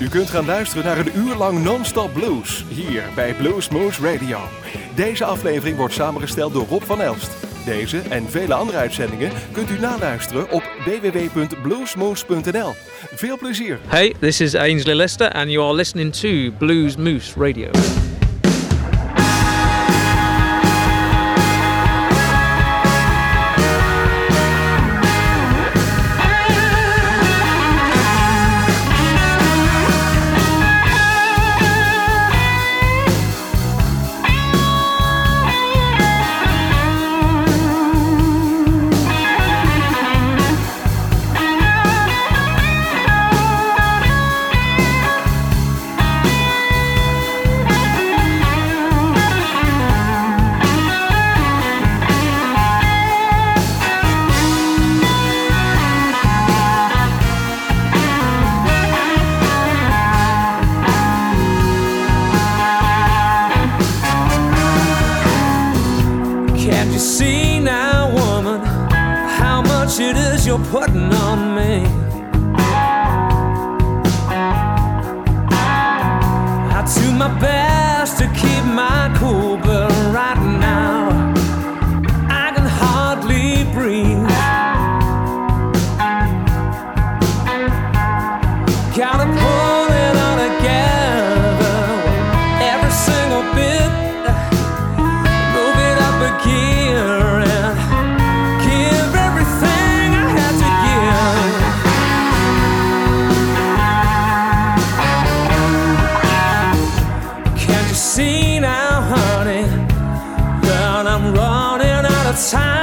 U kunt gaan luisteren naar een uur lang non-stop blues hier bij Blues Moose Radio. Deze aflevering wordt samengesteld door Rob van Elst. Deze en vele andere uitzendingen kunt u naluisteren op www.bluesmoose.nl. Veel plezier. Hey, this is Ainsley Lester and you are listening to Blues Moose Radio. time.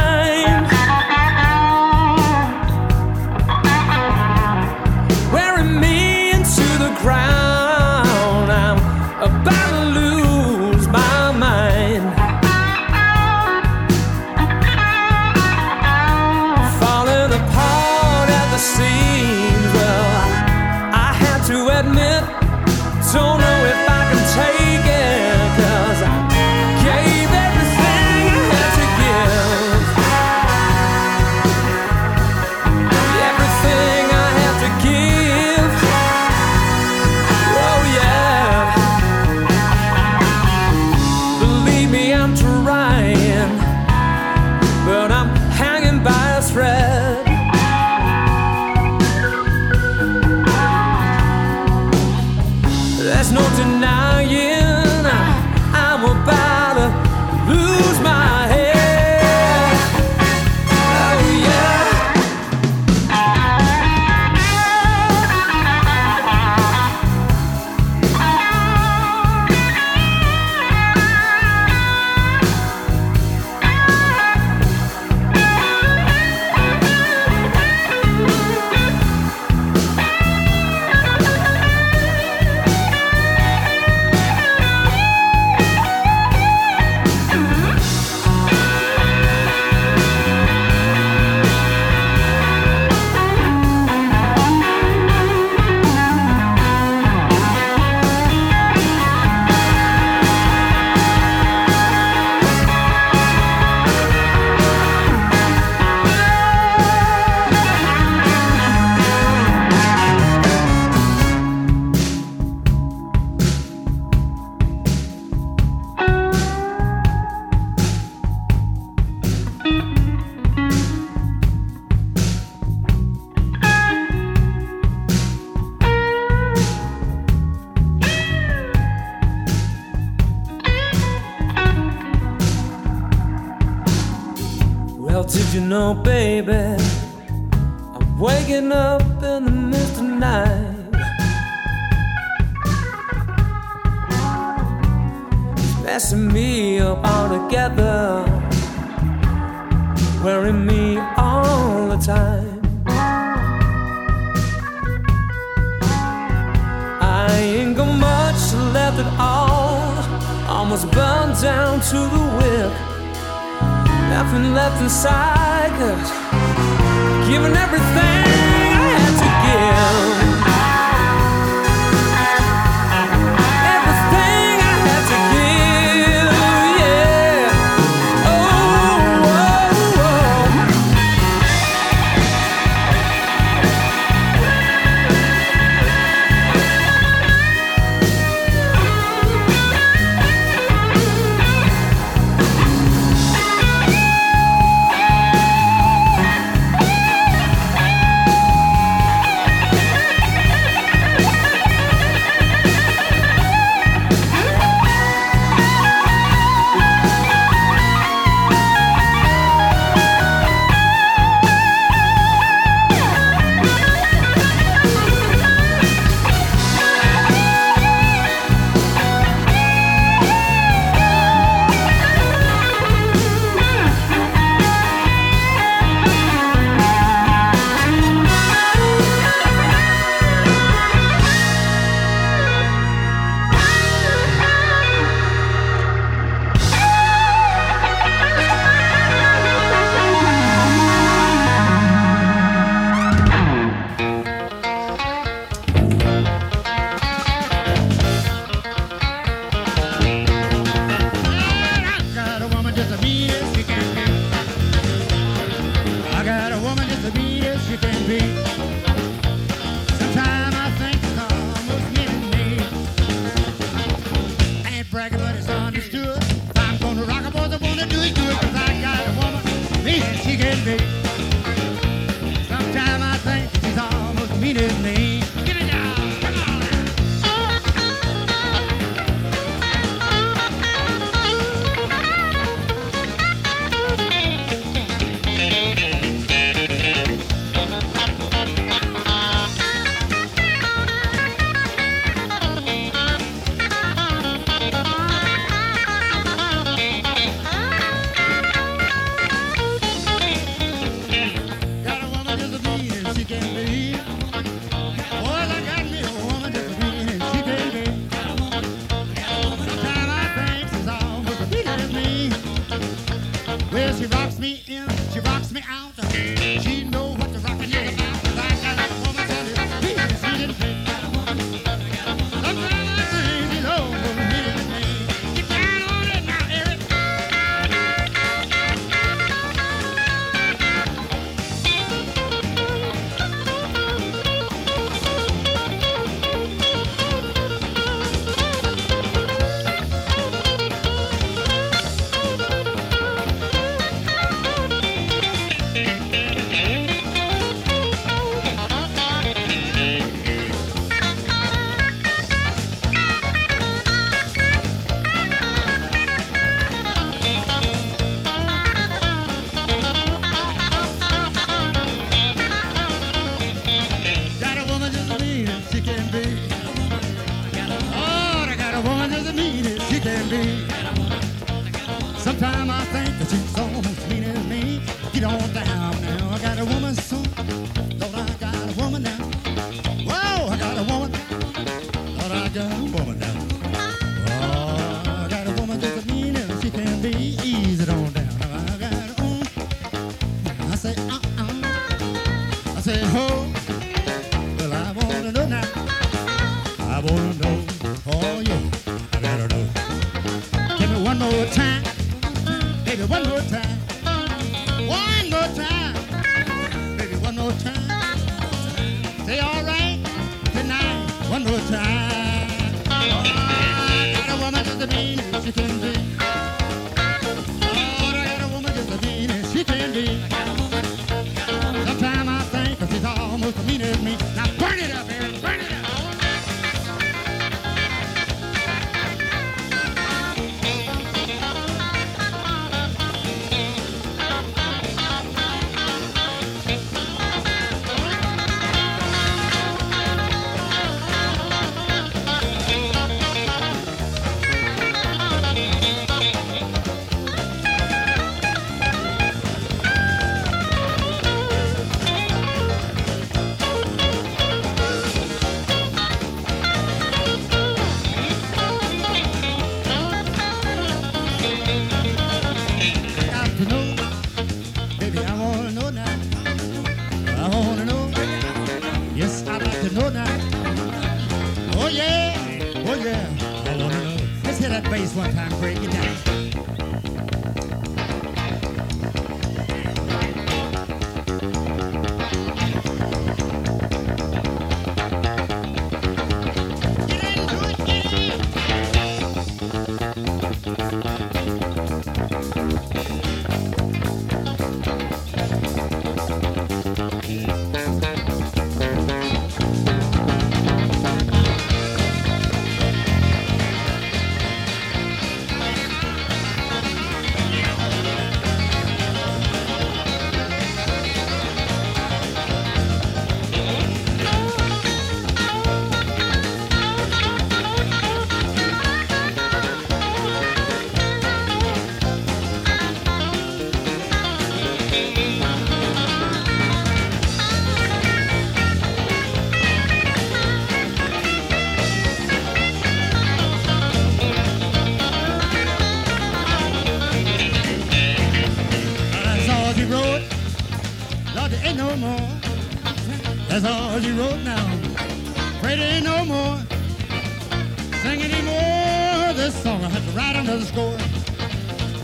sing anymore this song. I had to write another score.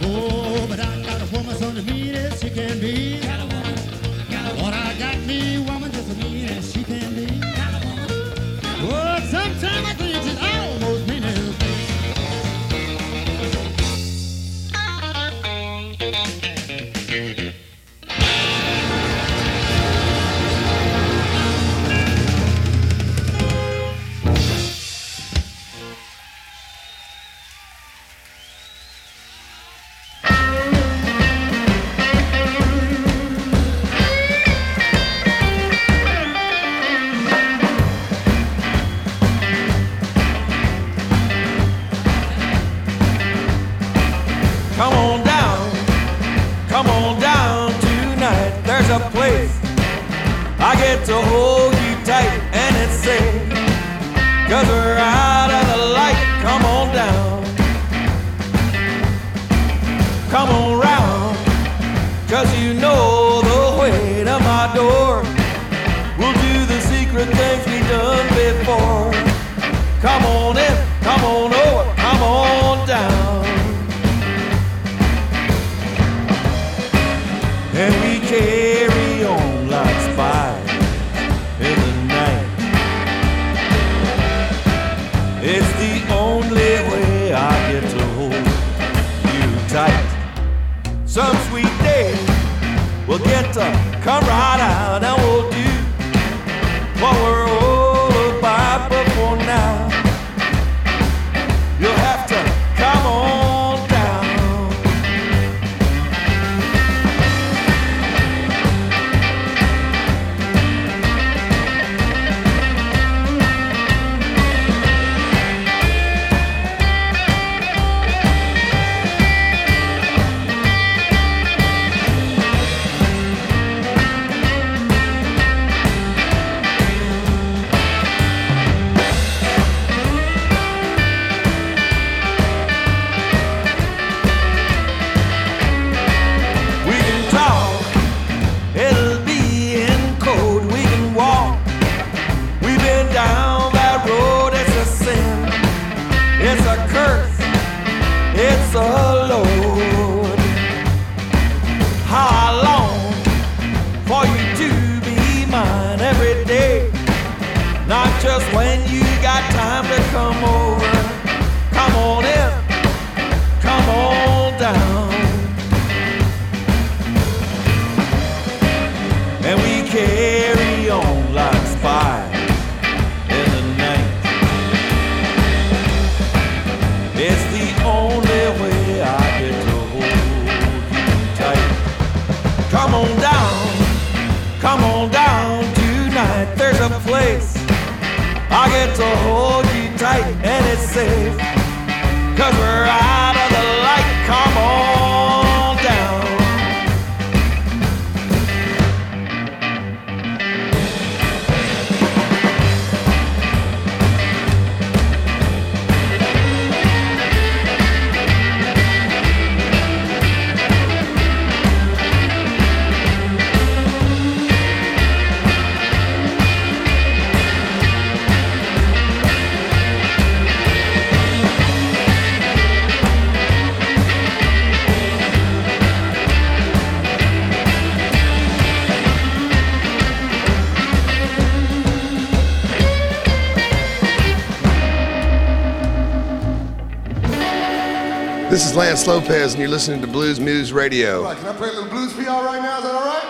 Oh, but I got a woman, so mean as she can be. Got a woman, Lord, I got me woman, just as mean as she can be. Got a woman. Oh, sometimes I is Lance Lopez, and you're listening to Blues Moose Radio. Right, can I play a little blues for y'all right now? Is that all right?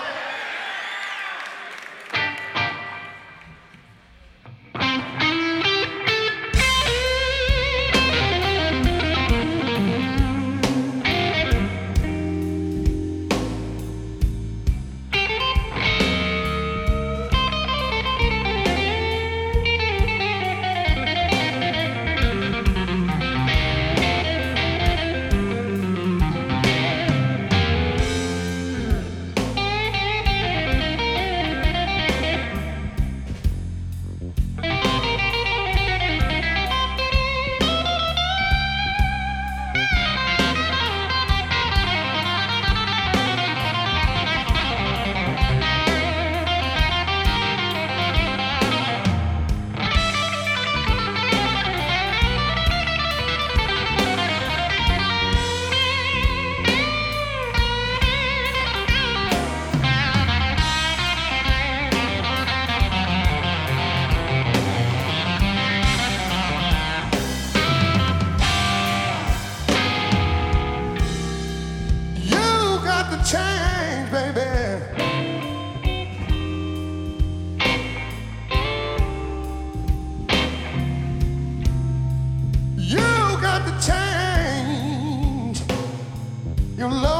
Your love.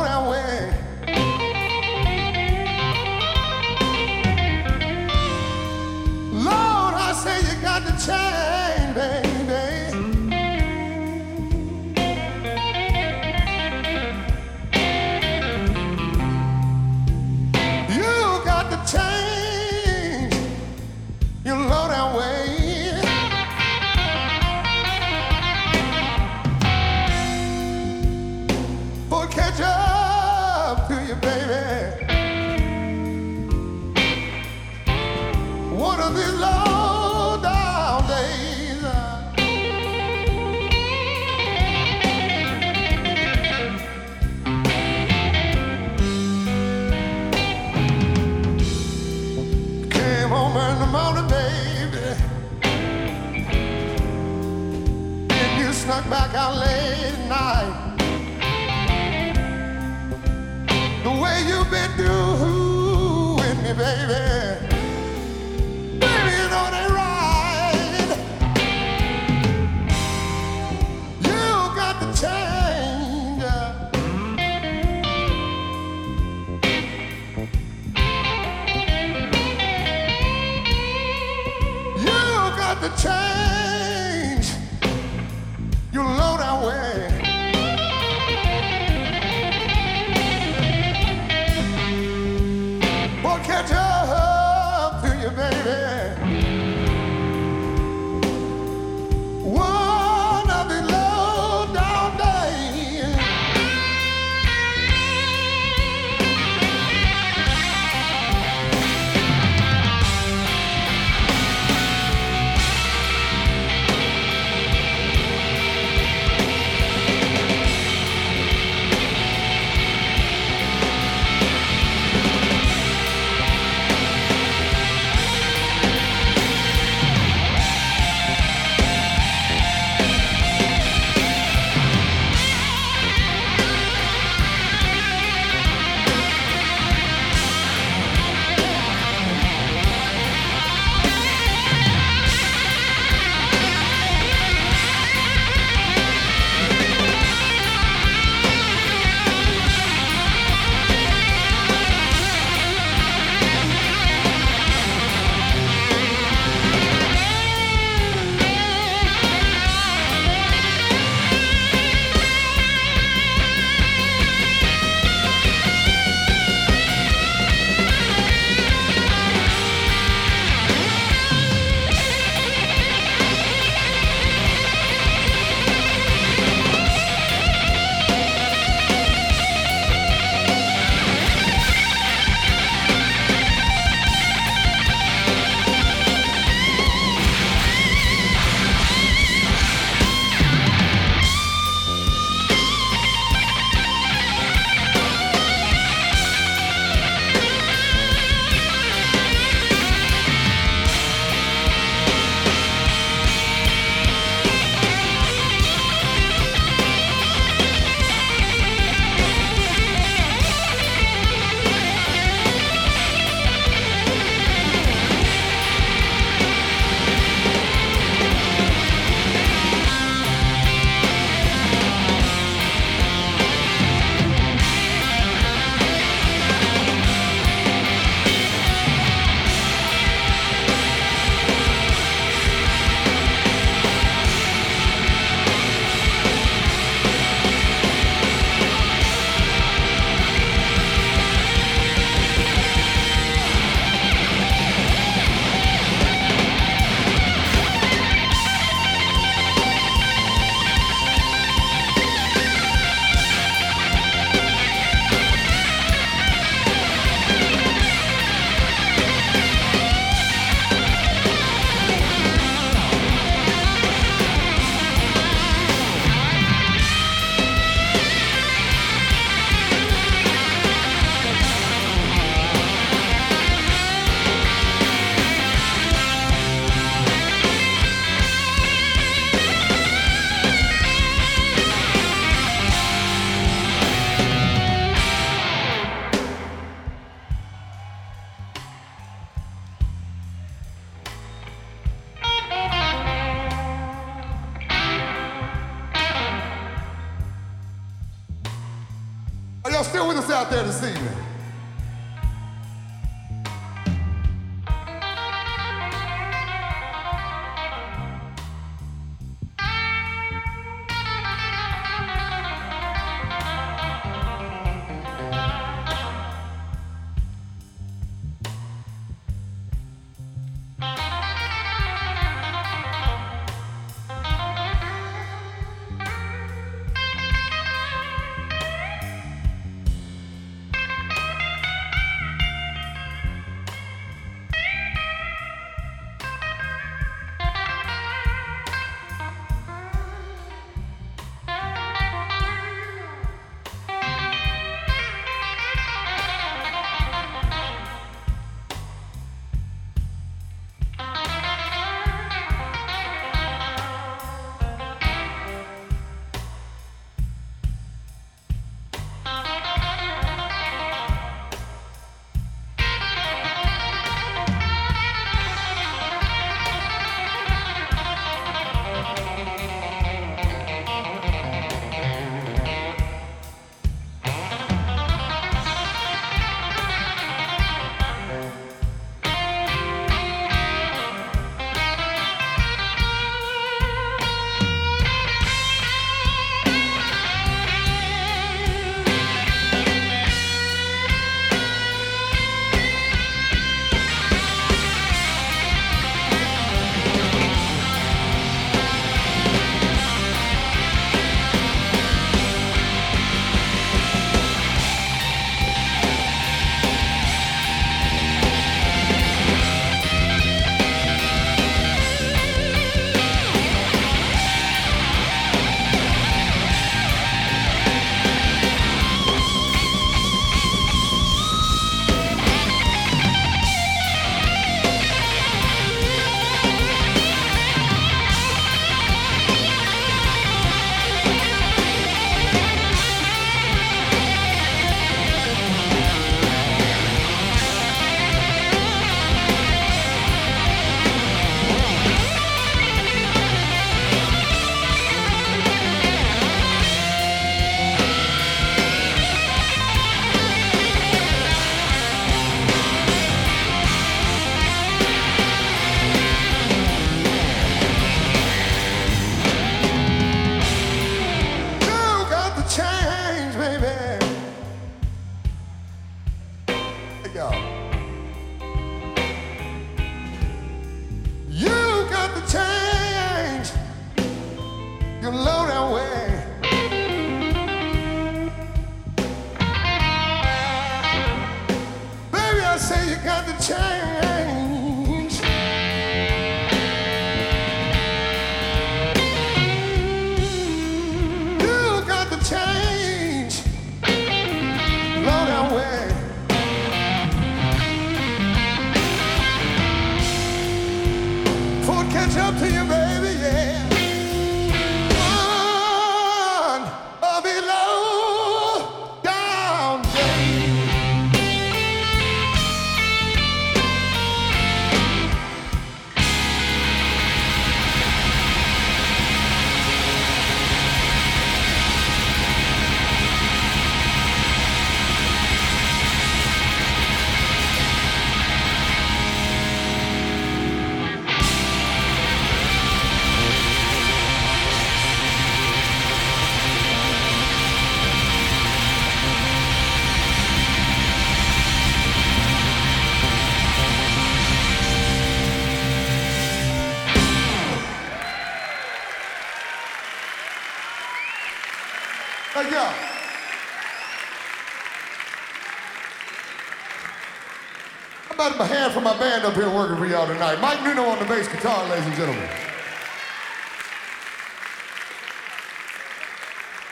about a hand for my band up here working for y'all tonight. Mike Nuno on the bass guitar, ladies and gentlemen.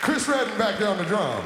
Chris Redden back there on the drum.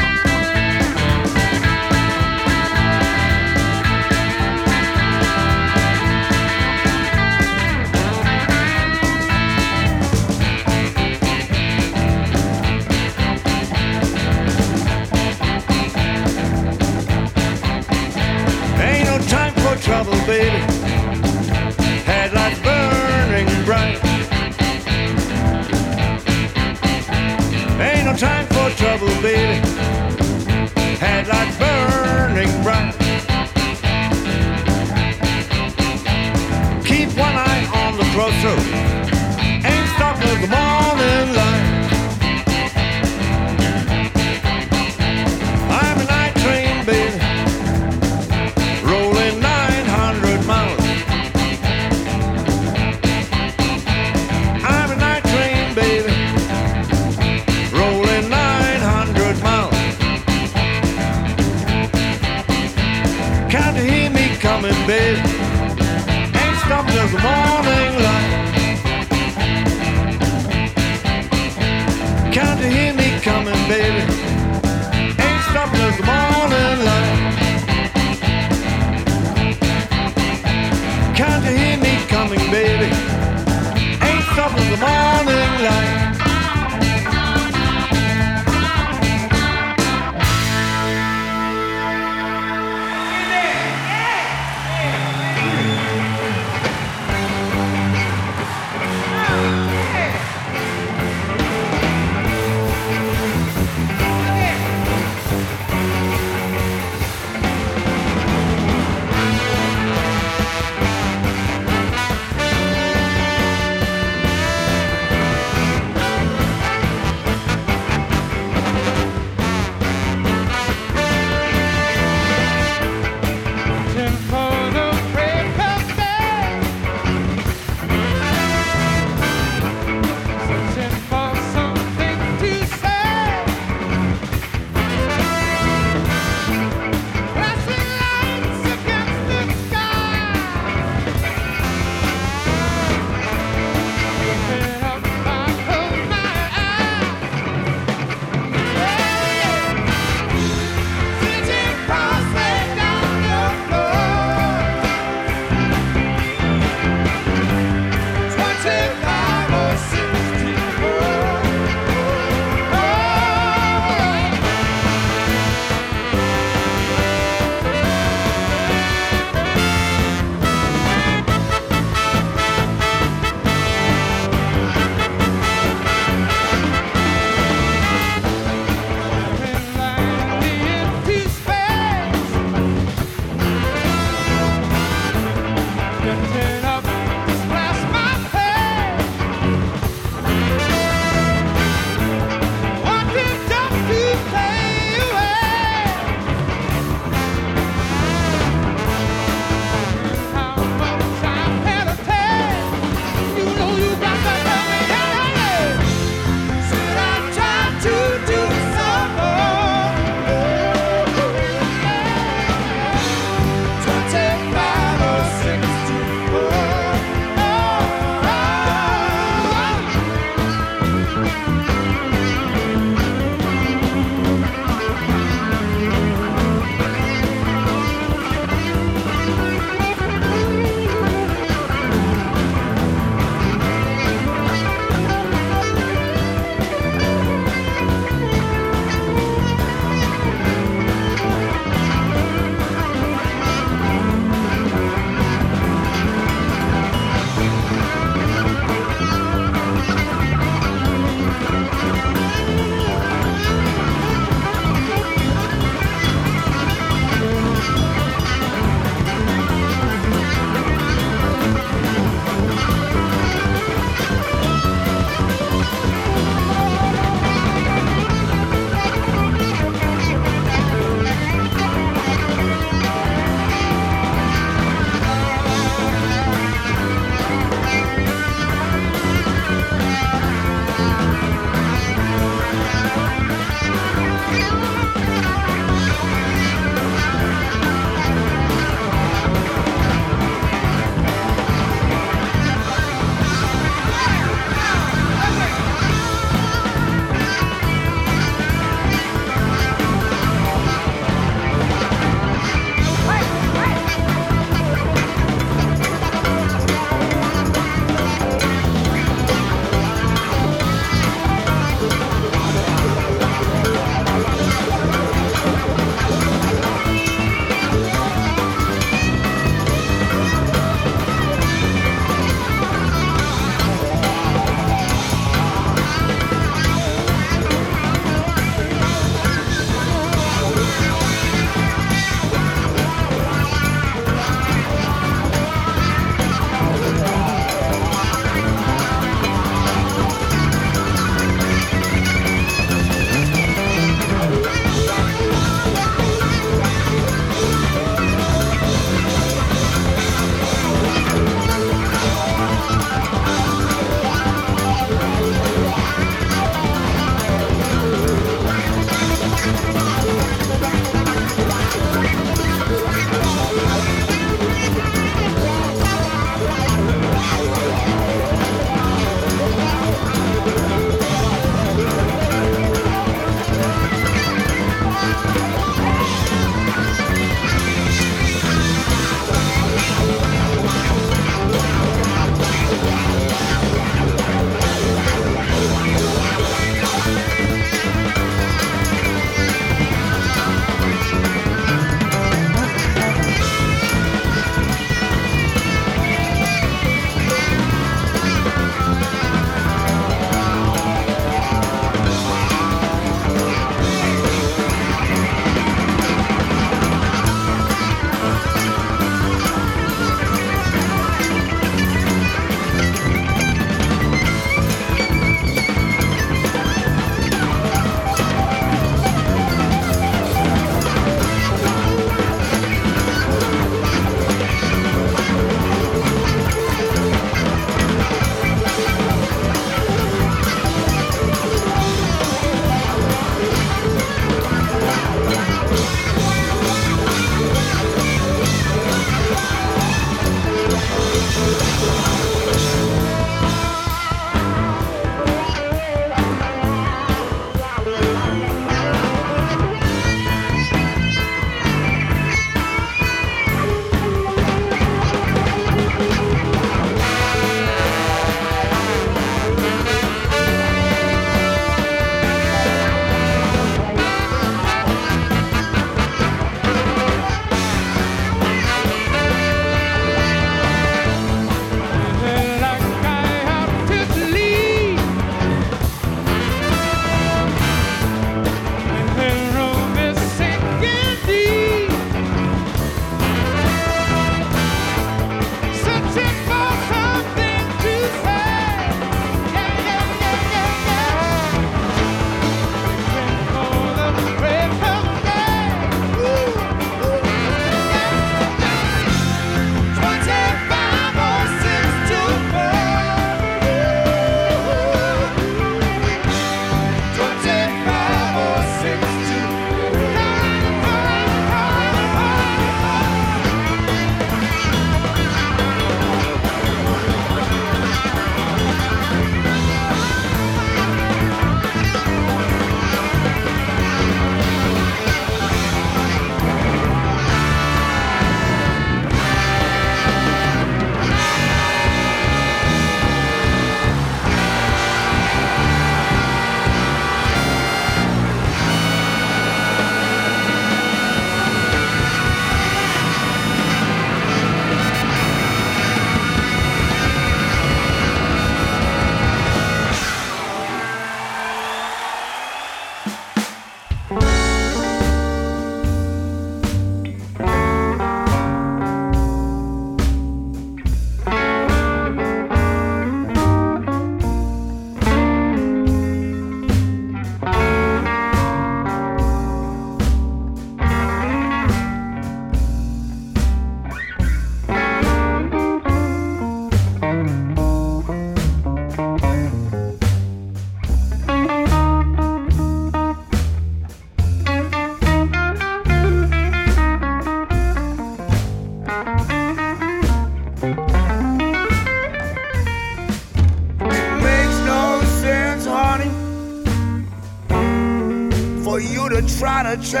a chance.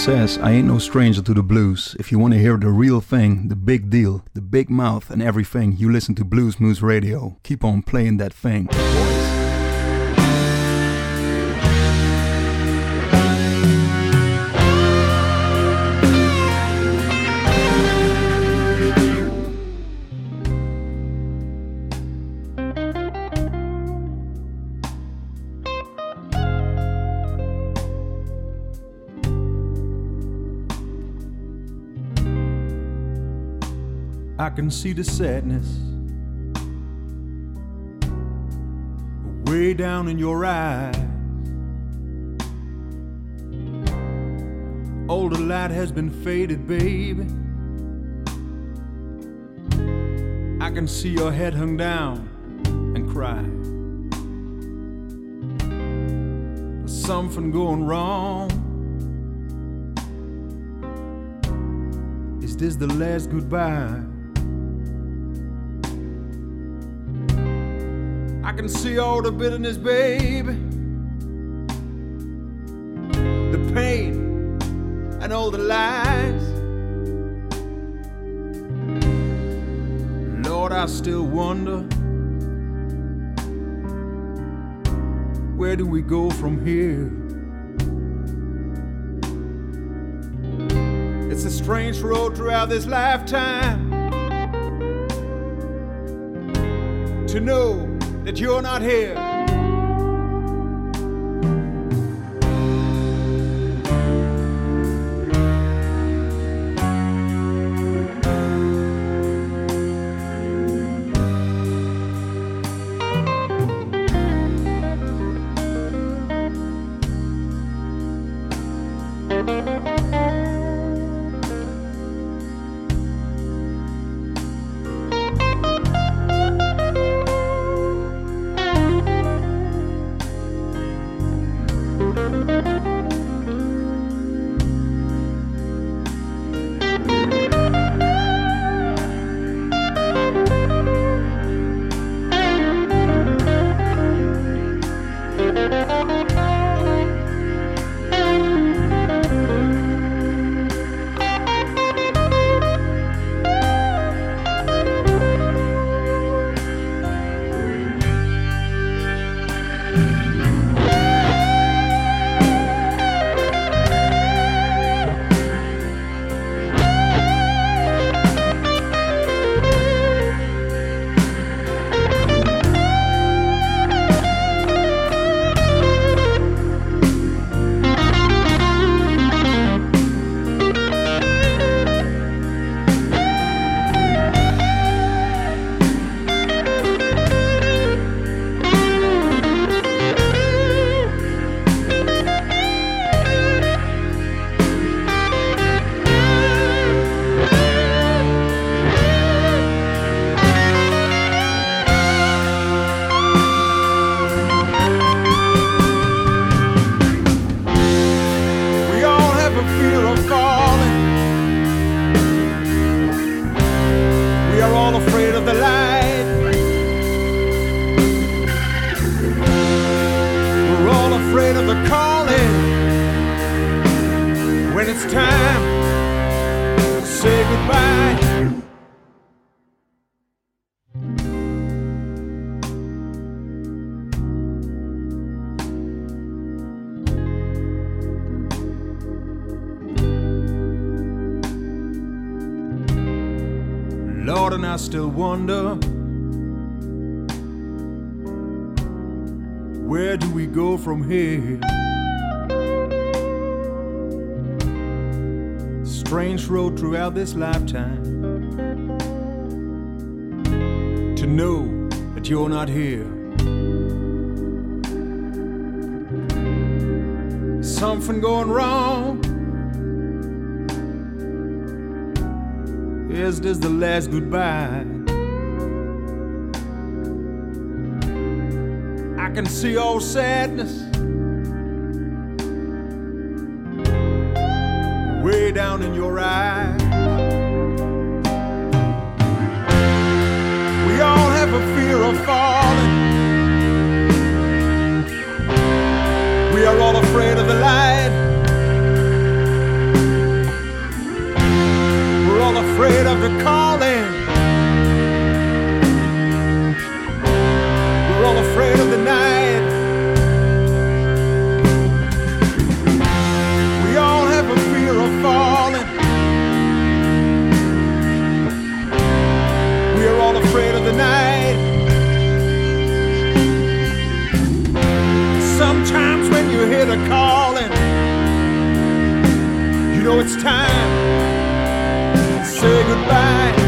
says, I ain't no stranger to the blues. If you want to hear the real thing, the big deal, the big mouth, and everything, you listen to Blues Moose Radio. Keep on playing that thing. I can see the sadness way down in your eyes. All the light has been faded, baby. I can see your head hung down and cry. There's something going wrong. Is this the last goodbye? Can see all the bitterness, baby. The pain and all the lies. Lord, I still wonder where do we go from here? It's a strange road throughout this lifetime to know that you're not here. Lord, and I still wonder where do we go from here? Strange road throughout this lifetime to know that you're not here. Something going wrong. Is this the last goodbye? I can see all sadness way down in your eyes. We all have a fear of falling. Afraid of the calling. Goodbye.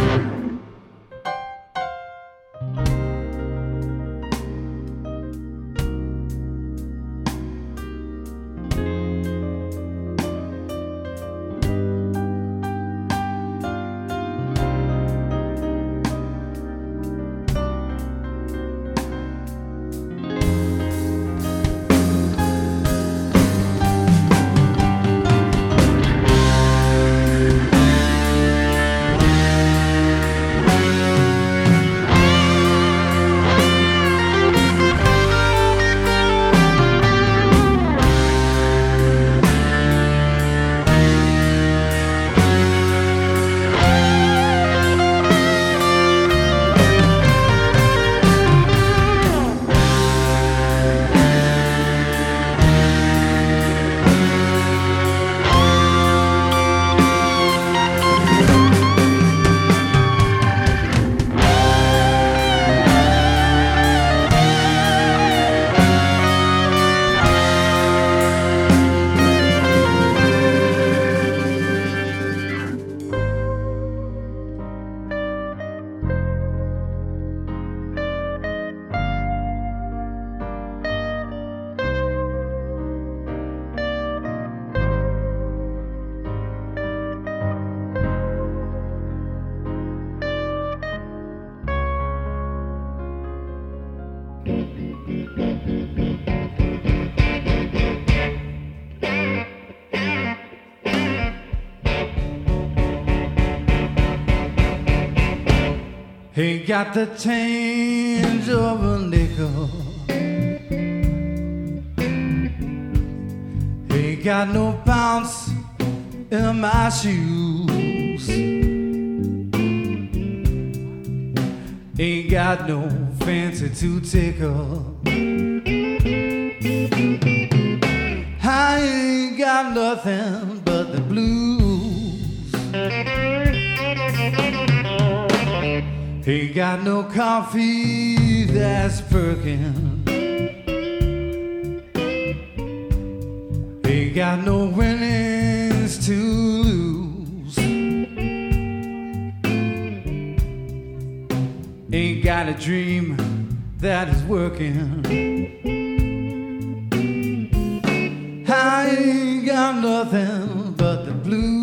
Ain't got the change of a nickel. Ain't got no bounce in my shoes. Ain't got no fancy to tickle. I ain't got nothing but the blues. Ain't got no coffee that's perking. Ain't got no winnings to lose. Ain't got a dream that is working. I ain't got nothing but the blues.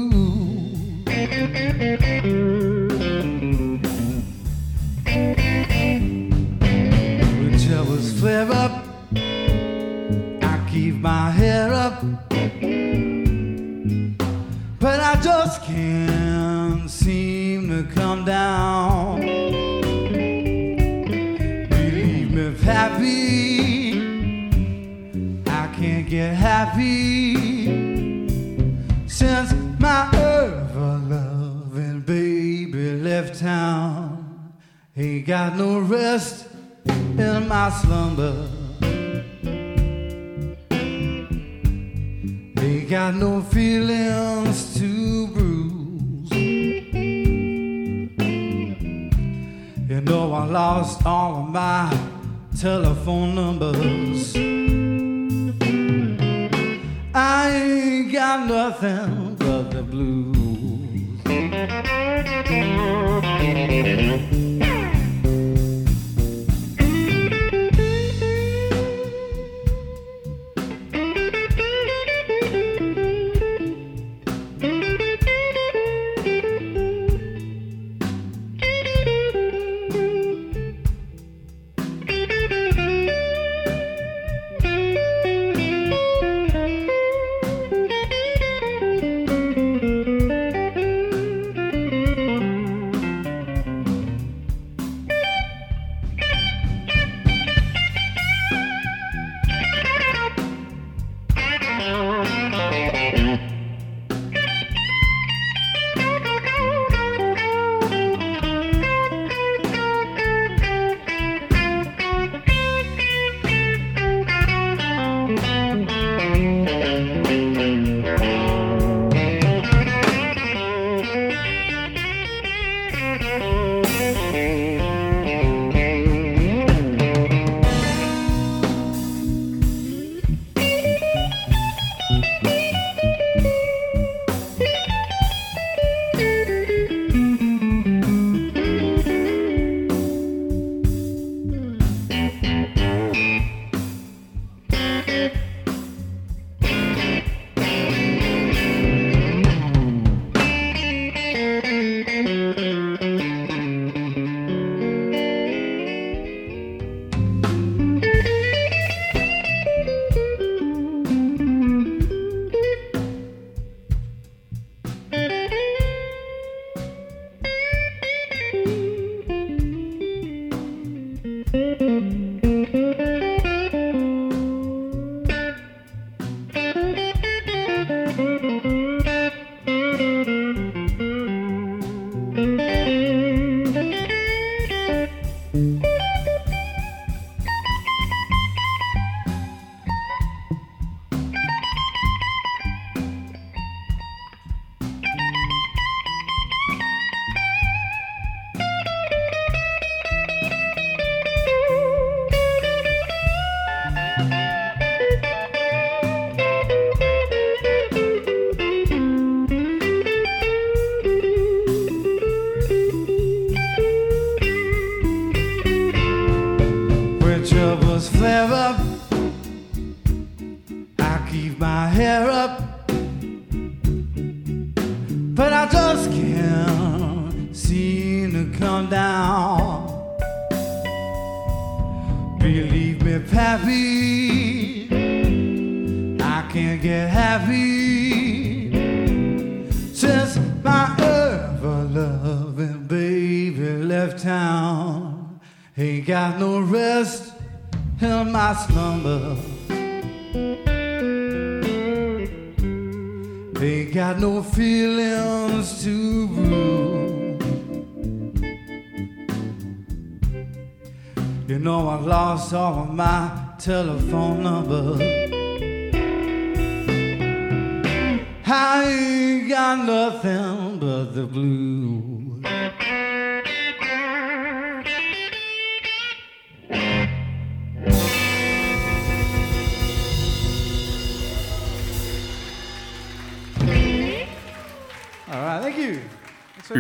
My head up. But I just can't seem to come down. Believe me, happy. I can't get happy since my ever loving baby left town. Ain't got no rest in my slumber. Ain't got no feelings to bruise. You know I lost all of my telephone numbers. I ain't got nothing but the blues. Telephone number. I got nothing but the blues.